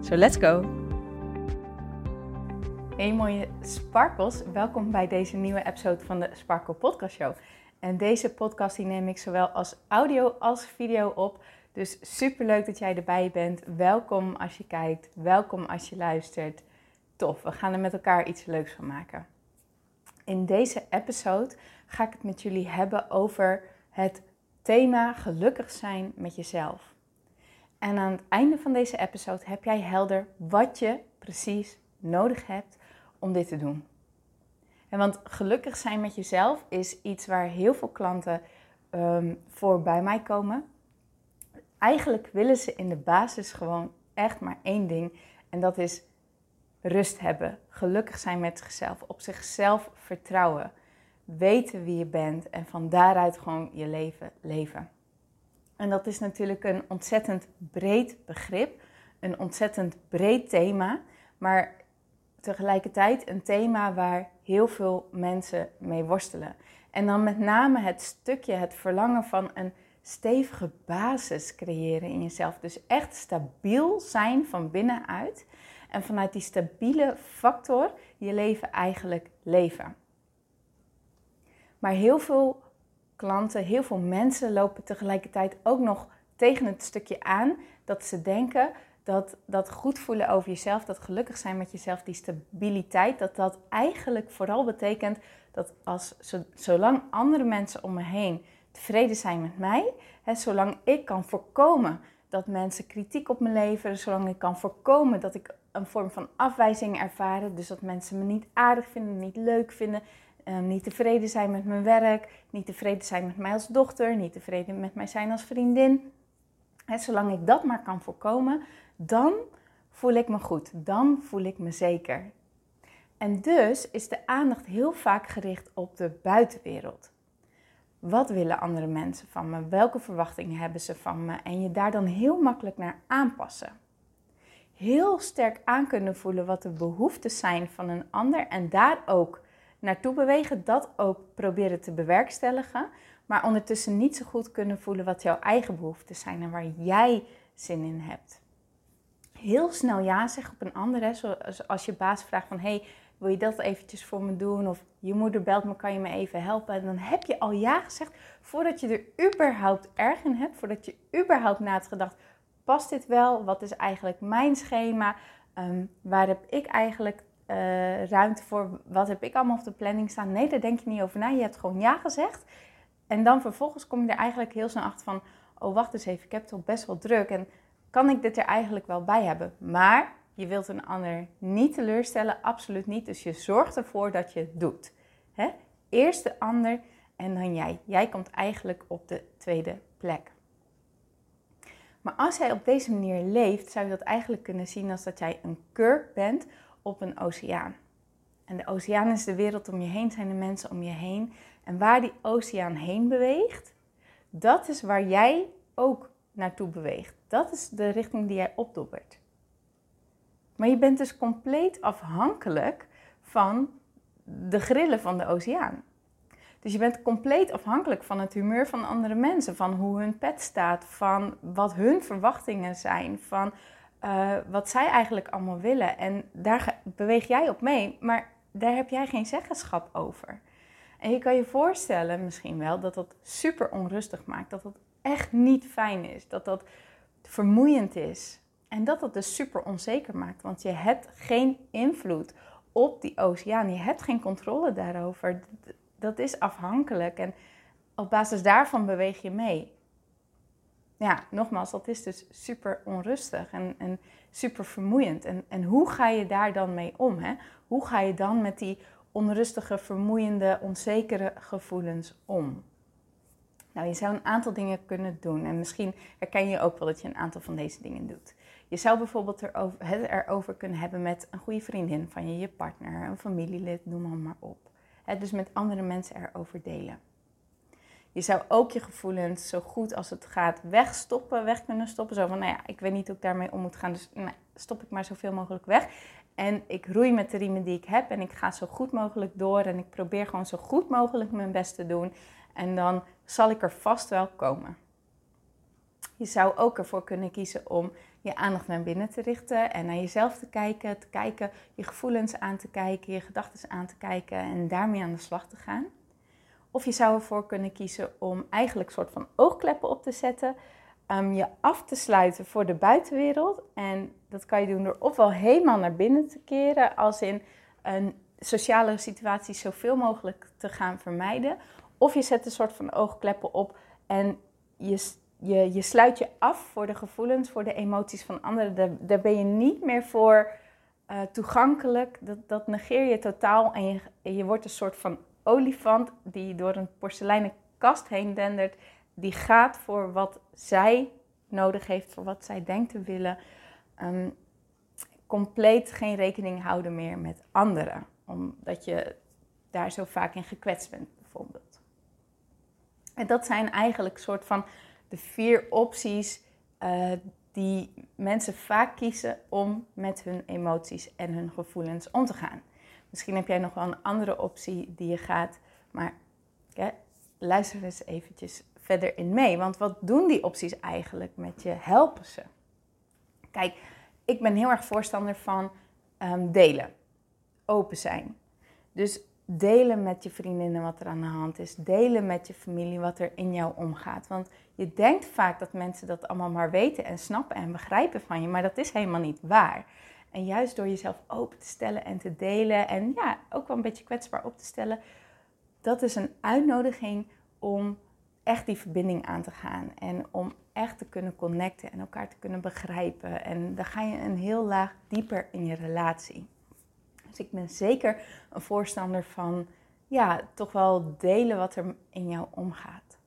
So let's go! Hey mooie sparkles, welkom bij deze nieuwe episode van de Sparkle Podcast Show. En deze podcast die neem ik zowel als audio als video op. Dus super leuk dat jij erbij bent. Welkom als je kijkt, welkom als je luistert. Tof, we gaan er met elkaar iets leuks van maken. In deze episode ga ik het met jullie hebben over het thema gelukkig zijn met jezelf. En aan het einde van deze episode heb jij helder wat je precies nodig hebt om dit te doen. En want gelukkig zijn met jezelf is iets waar heel veel klanten um, voor bij mij komen. Eigenlijk willen ze in de basis gewoon echt maar één ding. En dat is rust hebben. Gelukkig zijn met zichzelf. Op zichzelf vertrouwen. Weten wie je bent. En van daaruit gewoon je leven leven. En dat is natuurlijk een ontzettend breed begrip, een ontzettend breed thema, maar tegelijkertijd een thema waar heel veel mensen mee worstelen. En dan met name het stukje, het verlangen van een stevige basis creëren in jezelf. Dus echt stabiel zijn van binnenuit. En vanuit die stabiele factor je leven eigenlijk leven. Maar heel veel klanten, heel veel mensen lopen tegelijkertijd ook nog tegen het stukje aan dat ze denken dat dat goed voelen over jezelf, dat gelukkig zijn met jezelf, die stabiliteit, dat dat eigenlijk vooral betekent dat als zolang andere mensen om me heen tevreden zijn met mij, hè, zolang ik kan voorkomen dat mensen kritiek op me leveren, zolang ik kan voorkomen dat ik een vorm van afwijzing ervaren, dus dat mensen me niet aardig vinden, niet leuk vinden, Ehm, niet tevreden zijn met mijn werk, niet tevreden zijn met mij als dochter, niet tevreden met mij zijn als vriendin. En zolang ik dat maar kan voorkomen, dan voel ik me goed, dan voel ik me zeker. En dus is de aandacht heel vaak gericht op de buitenwereld. Wat willen andere mensen van me? Welke verwachtingen hebben ze van me? En je daar dan heel makkelijk naar aanpassen. Heel sterk aan kunnen voelen wat de behoeften zijn van een ander en daar ook naartoe bewegen, dat ook proberen te bewerkstelligen, maar ondertussen niet zo goed kunnen voelen wat jouw eigen behoeften zijn en waar jij zin in hebt. Heel snel ja zeggen op een ander, zoals als je baas vraagt van hey, wil je dat eventjes voor me doen? Of je moeder belt me, kan je me even helpen? En dan heb je al ja gezegd voordat je er überhaupt erg in hebt, voordat je überhaupt na gedacht, past dit wel? Wat is eigenlijk mijn schema? Ehm, waar heb ik eigenlijk uh, ruimte voor wat heb ik allemaal op de planning staan. Nee, daar denk je niet over na. Je hebt gewoon ja gezegd. En dan vervolgens kom je er eigenlijk heel snel achter van... oh, wacht eens even, ik heb toch best wel druk. En kan ik dit er eigenlijk wel bij hebben? Maar je wilt een ander niet teleurstellen, absoluut niet. Dus je zorgt ervoor dat je het doet. Hè? Eerst de ander en dan jij. Jij komt eigenlijk op de tweede plek. Maar als jij op deze manier leeft, zou je dat eigenlijk kunnen zien als dat jij een kurk bent op een oceaan. En de oceaan is de wereld om je heen, zijn de mensen om je heen. En waar die oceaan heen beweegt, dat is waar jij ook naartoe beweegt. Dat is de richting die jij opdobbert. Maar je bent dus compleet afhankelijk van de grillen van de oceaan. Dus je bent compleet afhankelijk van het humeur van andere mensen, van hoe hun pet staat, van wat hun verwachtingen zijn, van uh, wat zij eigenlijk allemaal willen. En daar beweeg jij op mee, maar daar heb jij geen zeggenschap over. En je kan je voorstellen misschien wel dat dat super onrustig maakt. Dat dat echt niet fijn is. Dat dat vermoeiend is. En dat dat dus super onzeker maakt. Want je hebt geen invloed op die oceaan. Je hebt geen controle daarover. Dat is afhankelijk. En op basis daarvan beweeg je mee ja, nogmaals, dat is dus super onrustig en, en super vermoeiend. En, en hoe ga je daar dan mee om? Hè? Hoe ga je dan met die onrustige, vermoeiende, onzekere gevoelens om? Nou, je zou een aantal dingen kunnen doen. En misschien herken je ook wel dat je een aantal van deze dingen doet. Je zou bijvoorbeeld erover, het erover kunnen hebben met een goede vriendin van je, je partner, een familielid, noem maar, op. dus met andere mensen erover delen. Je zou ook je gevoelens zo goed als het gaat wegstoppen, weg kunnen stoppen. Zo van, nou ja, ik weet niet hoe ik daarmee om moet gaan, dus nou, stop ik maar zoveel mogelijk weg. En ik roei met de riemen die ik heb en ik ga zo goed mogelijk door en ik probeer gewoon zo goed mogelijk mijn best te doen. En dan zal ik er vast wel komen. Je zou ook ervoor kunnen kiezen om je aandacht naar binnen te richten en naar jezelf te kijken, te kijken, je gevoelens aan te kijken, je gedachten aan te kijken en daarmee aan de slag te gaan. Of je zou ervoor kunnen kiezen om eigenlijk een soort van oogkleppen op te zetten, um, je af te sluiten voor de buitenwereld. En dat kan je doen door ofwel helemaal naar binnen te keren, als in een sociale situatie zoveel mogelijk te gaan vermijden. Of je zet een soort van oogkleppen op en je, je, je sluit je af voor de gevoelens, voor de emoties van anderen. Daar, ben je niet meer voor uh, toegankelijk. Dat, dat negeer je totaal en je, je wordt een soort van olifant die door een porseleinen kast heen dendert. Die gaat voor wat zij nodig heeft, voor wat zij denkt te willen. Um, compleet geen rekening houden meer met anderen. Omdat je daar zo vaak in gekwetst bent, bijvoorbeeld. En dat zijn eigenlijk soort van de vier opties uh, die mensen vaak kiezen om met hun emoties en hun gevoelens om te gaan. Misschien heb jij nog wel een andere optie die je gaat, maar luister eens eventjes verder in mee. Want wat doen die opties eigenlijk met je? Helpen ze? Kijk, ik ben heel erg voorstander van um, delen, open zijn. Dus delen met je vriendinnen wat er aan de hand is. Delen met je familie wat er in jou omgaat. Want je denkt vaak dat mensen dat allemaal maar weten en snappen en begrijpen van je, maar dat is helemaal niet waar. En juist door jezelf open te stellen en te delen en ja, ook wel een beetje kwetsbaar op te stellen, dat is een uitnodiging om echt die verbinding aan te gaan en om echt te kunnen connecten en elkaar te kunnen begrijpen. En dan ga je een heel laag dieper in je relatie. Dus ik ben zeker een voorstander van, ja, toch wel delen wat er in jou omgaat.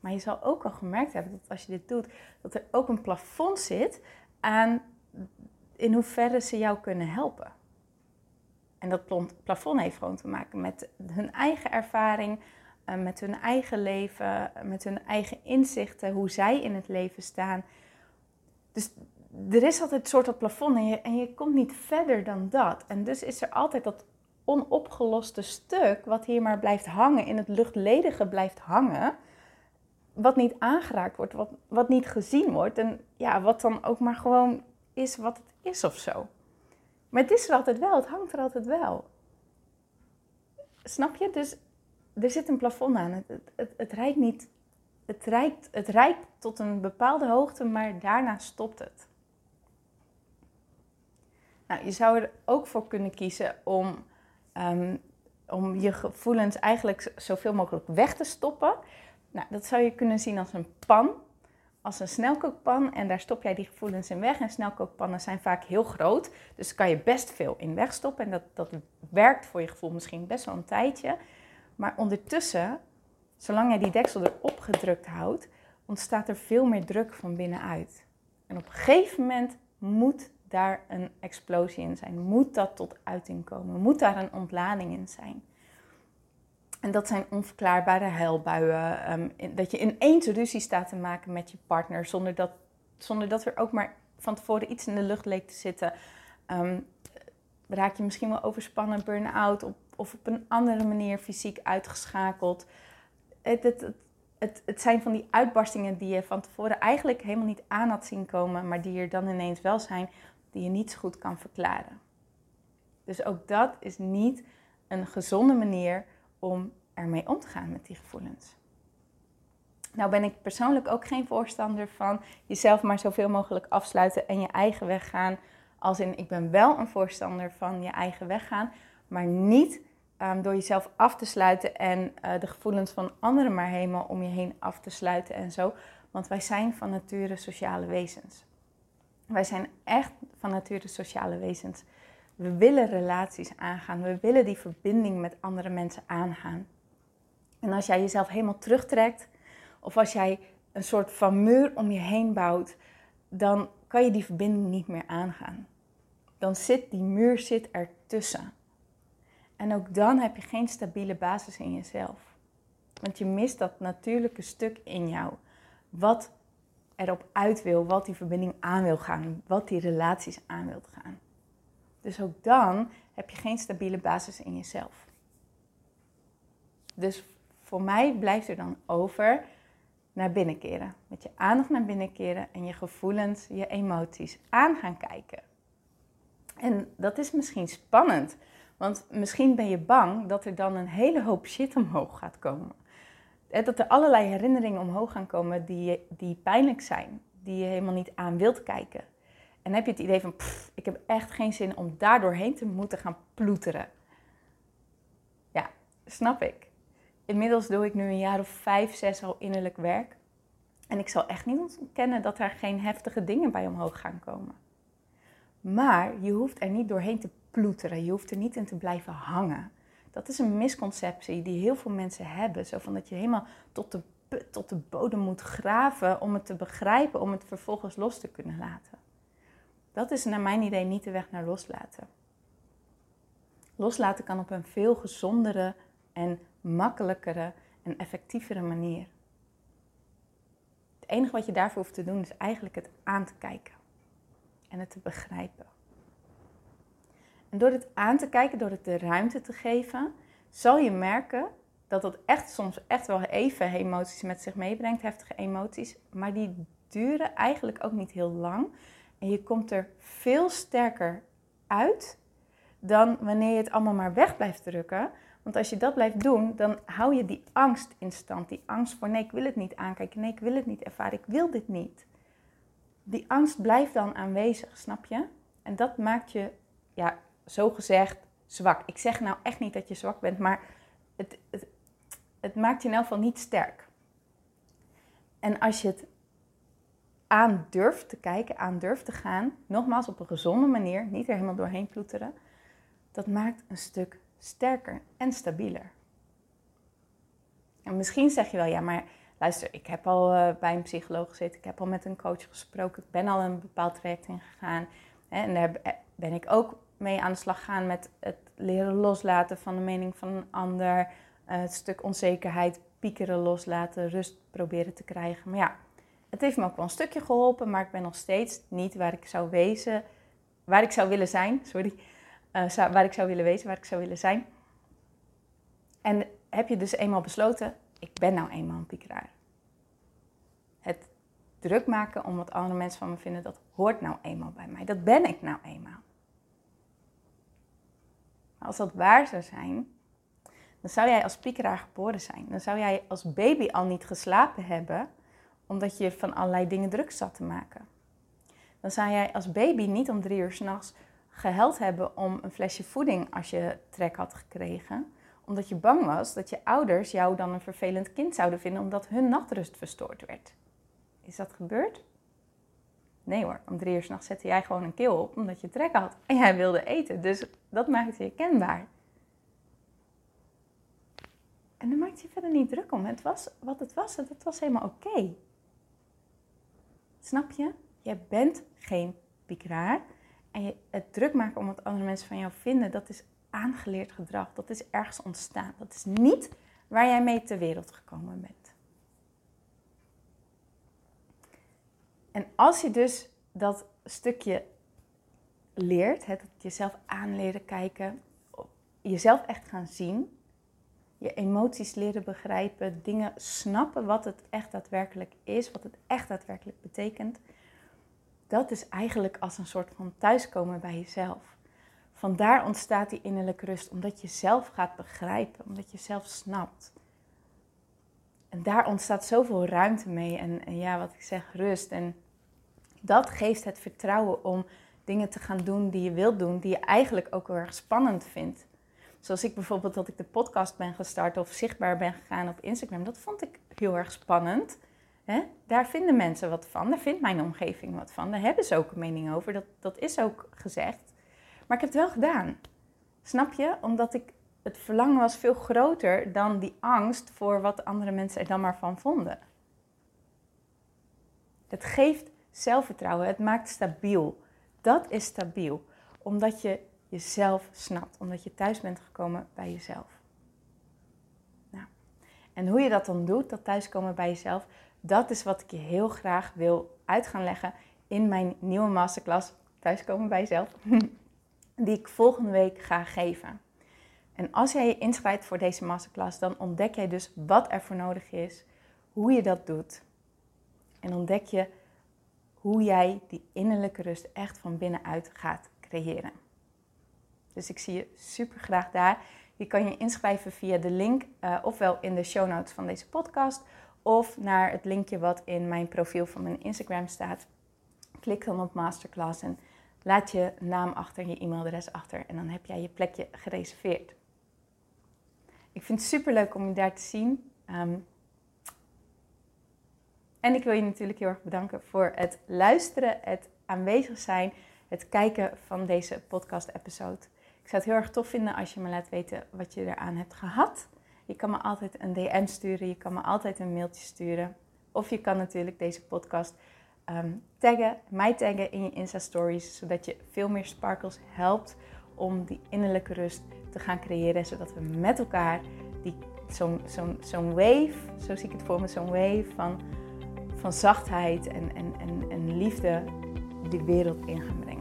Maar je zal ook al gemerkt hebben dat als je dit doet, dat er ook een plafond zit aan in hoeverre ze jou kunnen helpen. En dat plafond heeft gewoon te maken met hun eigen ervaring, eh, met hun eigen leven, met hun eigen inzichten, hoe zij in het leven staan. Dus er is altijd een soort van plafond en je, en je komt niet verder dan dat. En dus is er altijd dat onopgeloste stuk wat hier maar blijft hangen, in het luchtledige blijft hangen, wat niet aangeraakt wordt, wat, wat niet gezien wordt en ja, wat dan ook maar gewoon is wat het is of zo. Maar het is er altijd wel, het hangt er altijd wel. Snap je? Dus er zit een plafond aan. Het, het, het, rijdt niet. Het rijdt, het rijdt tot een bepaalde hoogte, maar daarna stopt het. Nou, je zou er ook voor kunnen kiezen om, um, om je gevoelens eigenlijk zoveel mogelijk weg te stoppen. Nou, dat zou je kunnen zien als een pan als een snelkookpan en daar stop jij die gevoelens in weg. En snelkookpannen zijn vaak heel groot, dus kan je best veel in wegstoppen. En dat, dat werkt voor je gevoel misschien best wel een tijdje. Maar ondertussen, zolang jij die deksel erop gedrukt houdt, ontstaat er veel meer druk van binnenuit. En op een gegeven moment moet daar een explosie in zijn. Moet dat tot uiting komen? Moet daar een ontlading in zijn? En dat zijn onverklaarbare huilbuien. Um, dat je ineens ruzie staat te maken met je partner zonder dat, zonder dat er ook maar van tevoren iets in de lucht leek te zitten. Um, raak je misschien wel overspannen, burn-out of, of op een andere manier fysiek uitgeschakeld. Het, het, het, het, zijn van die uitbarstingen die je van tevoren eigenlijk helemaal niet aan had zien komen, maar die er dan ineens wel zijn, die je niet zo goed kan verklaren. Dus ook dat is niet een gezonde manier om ermee om te gaan met die gevoelens. Nou ben ik persoonlijk ook geen voorstander van jezelf maar zoveel mogelijk afsluiten en je eigen weg gaan. Als in, ik ben wel een voorstander van je eigen weg gaan, maar niet um, door jezelf af te sluiten en uh, de gevoelens van anderen maar helemaal om je heen af te sluiten en zo. Want wij zijn van nature sociale wezens. Wij zijn echt van nature sociale wezens. We willen relaties aangaan. We willen die verbinding met andere mensen aangaan. En als jij jezelf helemaal terugtrekt of als jij een soort van muur om je heen bouwt, dan kan je die verbinding niet meer aangaan. Dan zit die muur zit ertussen. En ook dan heb je geen stabiele basis in jezelf. Want je mist dat natuurlijke stuk in jou. Wat erop uit wil, wat die verbinding aan wil gaan, wat die relaties aan wil gaan. Dus ook dan heb je geen stabiele basis in jezelf. Dus voor mij blijft er dan over naar binnen keren. Met je aandacht naar binnen keren en je gevoelens, je emoties aan gaan kijken. En dat is misschien spannend, want misschien ben je bang dat er dan een hele hoop shit omhoog gaat komen. Dat er allerlei herinneringen omhoog gaan komen die, die pijnlijk zijn, die je helemaal niet aan wilt kijken. En heb je het idee van, ik heb echt geen zin om daar doorheen te moeten gaan ploeteren. Ja, snap ik. Inmiddels doe ik nu een jaar of vijf, zes al innerlijk werk. En ik zal echt niet ontkennen dat er geen heftige dingen bij omhoog gaan komen. Maar je hoeft er niet doorheen te ploeteren. Je hoeft er niet in te blijven hangen. Dat is een misconceptie die heel veel mensen hebben. Zo van dat je helemaal tot de, tot de bodem moet graven om het te begrijpen, om het vervolgens los te kunnen laten. Dat is naar mijn idee niet de weg naar loslaten. Loslaten kan op een veel gezondere en makkelijkere en effectievere manier. Het enige wat je daarvoor hoeft te doen is eigenlijk het aan te kijken en het te begrijpen. En door het aan te kijken, door het de ruimte te geven, zal je merken dat het echt soms echt wel even emoties met zich meebrengt, heftige emoties, maar die duren eigenlijk ook niet heel lang. En je komt er veel sterker uit dan wanneer je het allemaal maar weg blijft drukken. Want als je dat blijft doen, dan hou je die angst in stand. Die angst voor nee, ik wil het niet aankijken. Nee, ik wil het niet ervaren. Ik wil dit niet. Die angst blijft dan aanwezig, snap je? En dat maakt je, ja, zo gezegd, zwak. Ik zeg nou echt niet dat je zwak bent, maar het, het, het maakt je in elk geval niet sterk. En als je het aan durft te kijken, aan durft te gaan, nogmaals op een gezonde manier, niet er helemaal doorheen ploeteren, dat maakt een stuk sterker en stabieler. En misschien zeg je wel, ja, maar luister, ik heb al uh, bij een psycholoog gezeten, ik heb al met een coach gesproken, ik ben al een bepaald traject ingegaan. Hè, en daar ben ik ook mee aan de slag gegaan met het leren loslaten van de mening van een ander, uh, het stuk onzekerheid, piekeren loslaten, rust proberen te krijgen. Maar ja, het heeft me ook wel een stukje geholpen, maar ik ben nog steeds niet waar ik zou wezen, waar ik zou willen zijn, sorry, uh, waar ik zou willen wezen, waar ik zou willen zijn. En heb je dus eenmaal besloten, ik ben nou eenmaal een piekeraar. Het druk maken om wat andere mensen van me vinden, dat hoort nou eenmaal bij mij. Dat ben ik nou eenmaal. Als dat waar zou zijn, dan zou jij als piekeraar geboren zijn. Dan zou jij als baby al niet geslapen hebben, omdat je van allerlei dingen druk zat te maken. Dan zou jij als baby niet om drie uur s'nachts geheld hebben om een flesje voeding als je trek had gekregen. Omdat je bang was dat je ouders jou dan een vervelend kind zouden vinden omdat hun nachtrust verstoord werd. Is dat gebeurd? Nee hoor, om drie uur s'nachts zette jij gewoon een keel op omdat je trek had en jij wilde eten. Dus dat maakt je kenbaar. En dan maakt je verder niet druk om. Het was wat het was en was helemaal oké. Snap je? Jij bent geen piekeraar. En je, het druk maken om wat andere mensen van jou vinden, dat is aangeleerd gedrag. Dat is ergens ontstaan. Dat is niet waar jij mee ter wereld gekomen bent. En als je dus dat stukje leert, het jezelf aanleren kijken, jezelf echt gaan zien, je emoties leren begrijpen, dingen snappen wat het echt daadwerkelijk is, wat het echt daadwerkelijk betekent, dat is eigenlijk als een soort van thuiskomen bij jezelf. Vandaar ontstaat die innerlijke rust, omdat je zelf gaat begrijpen, omdat je zelf snapt. En daar ontstaat zoveel ruimte mee en, en ja, wat ik zeg, rust. En dat geeft het vertrouwen om dingen te gaan doen die je wilt doen, die je eigenlijk ook heel erg spannend vindt. Zoals ik bijvoorbeeld dat ik de podcast ben gestart of zichtbaar ben gegaan op Instagram. Dat vond ik heel erg spannend. Daar vinden mensen wat van. Daar vindt mijn omgeving wat van. Daar hebben ze ook een mening over. Dat, dat is ook gezegd. Maar ik heb het wel gedaan. Snap je? Omdat ik, het verlangen was veel groter dan die angst voor wat andere mensen er dan maar van vonden. Het geeft zelfvertrouwen, het maakt stabiel. Dat is stabiel, omdat je jezelf snapt, omdat je thuis bent gekomen bij jezelf. Nou, en hoe je dat dan doet, dat thuiskomen bij jezelf, dat is wat ik je heel graag wil uit gaan leggen in mijn nieuwe masterclass Thuiskomen bij jezelf, die ik volgende week ga geven. En als jij je inschrijft voor deze masterclass, dan ontdek jij dus wat er voor nodig is, hoe je dat doet. En ontdek je hoe jij die innerlijke rust echt van binnenuit gaat creëren. Dus ik zie je super graag daar. Je kan je inschrijven via de link, uh, ofwel in de show notes van deze podcast, of naar het linkje wat in mijn profiel van mijn Instagram staat. Klik dan op Masterclass en laat je naam achter, je e-mailadres achter en dan heb jij je plekje gereserveerd. Ik vind het super leuk om je daar te zien. Ehm, en ik wil je natuurlijk heel erg bedanken voor het luisteren, het aanwezig zijn, het kijken van deze podcast-episode. Ik zou het heel erg tof vinden als je me laat weten wat je eraan hebt gehad. Je kan me altijd een DM sturen, je kan me altijd een mailtje sturen. Of je kan natuurlijk deze podcast um, taggen, mij taggen in je Insta-stories, zodat je veel meer sparkles helpt om die innerlijke rust te gaan creëren, zodat we met elkaar zo'n zo'n zo'n wave, zo zie ik het voor me, zo'n wave van, van zachtheid en, en, en, en liefde die wereld in gaan brengen.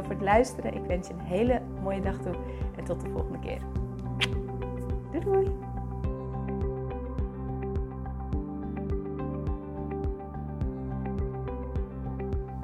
Voor het luisteren. Ik wens je een hele mooie dag toe en tot de volgende keer. Doei doei!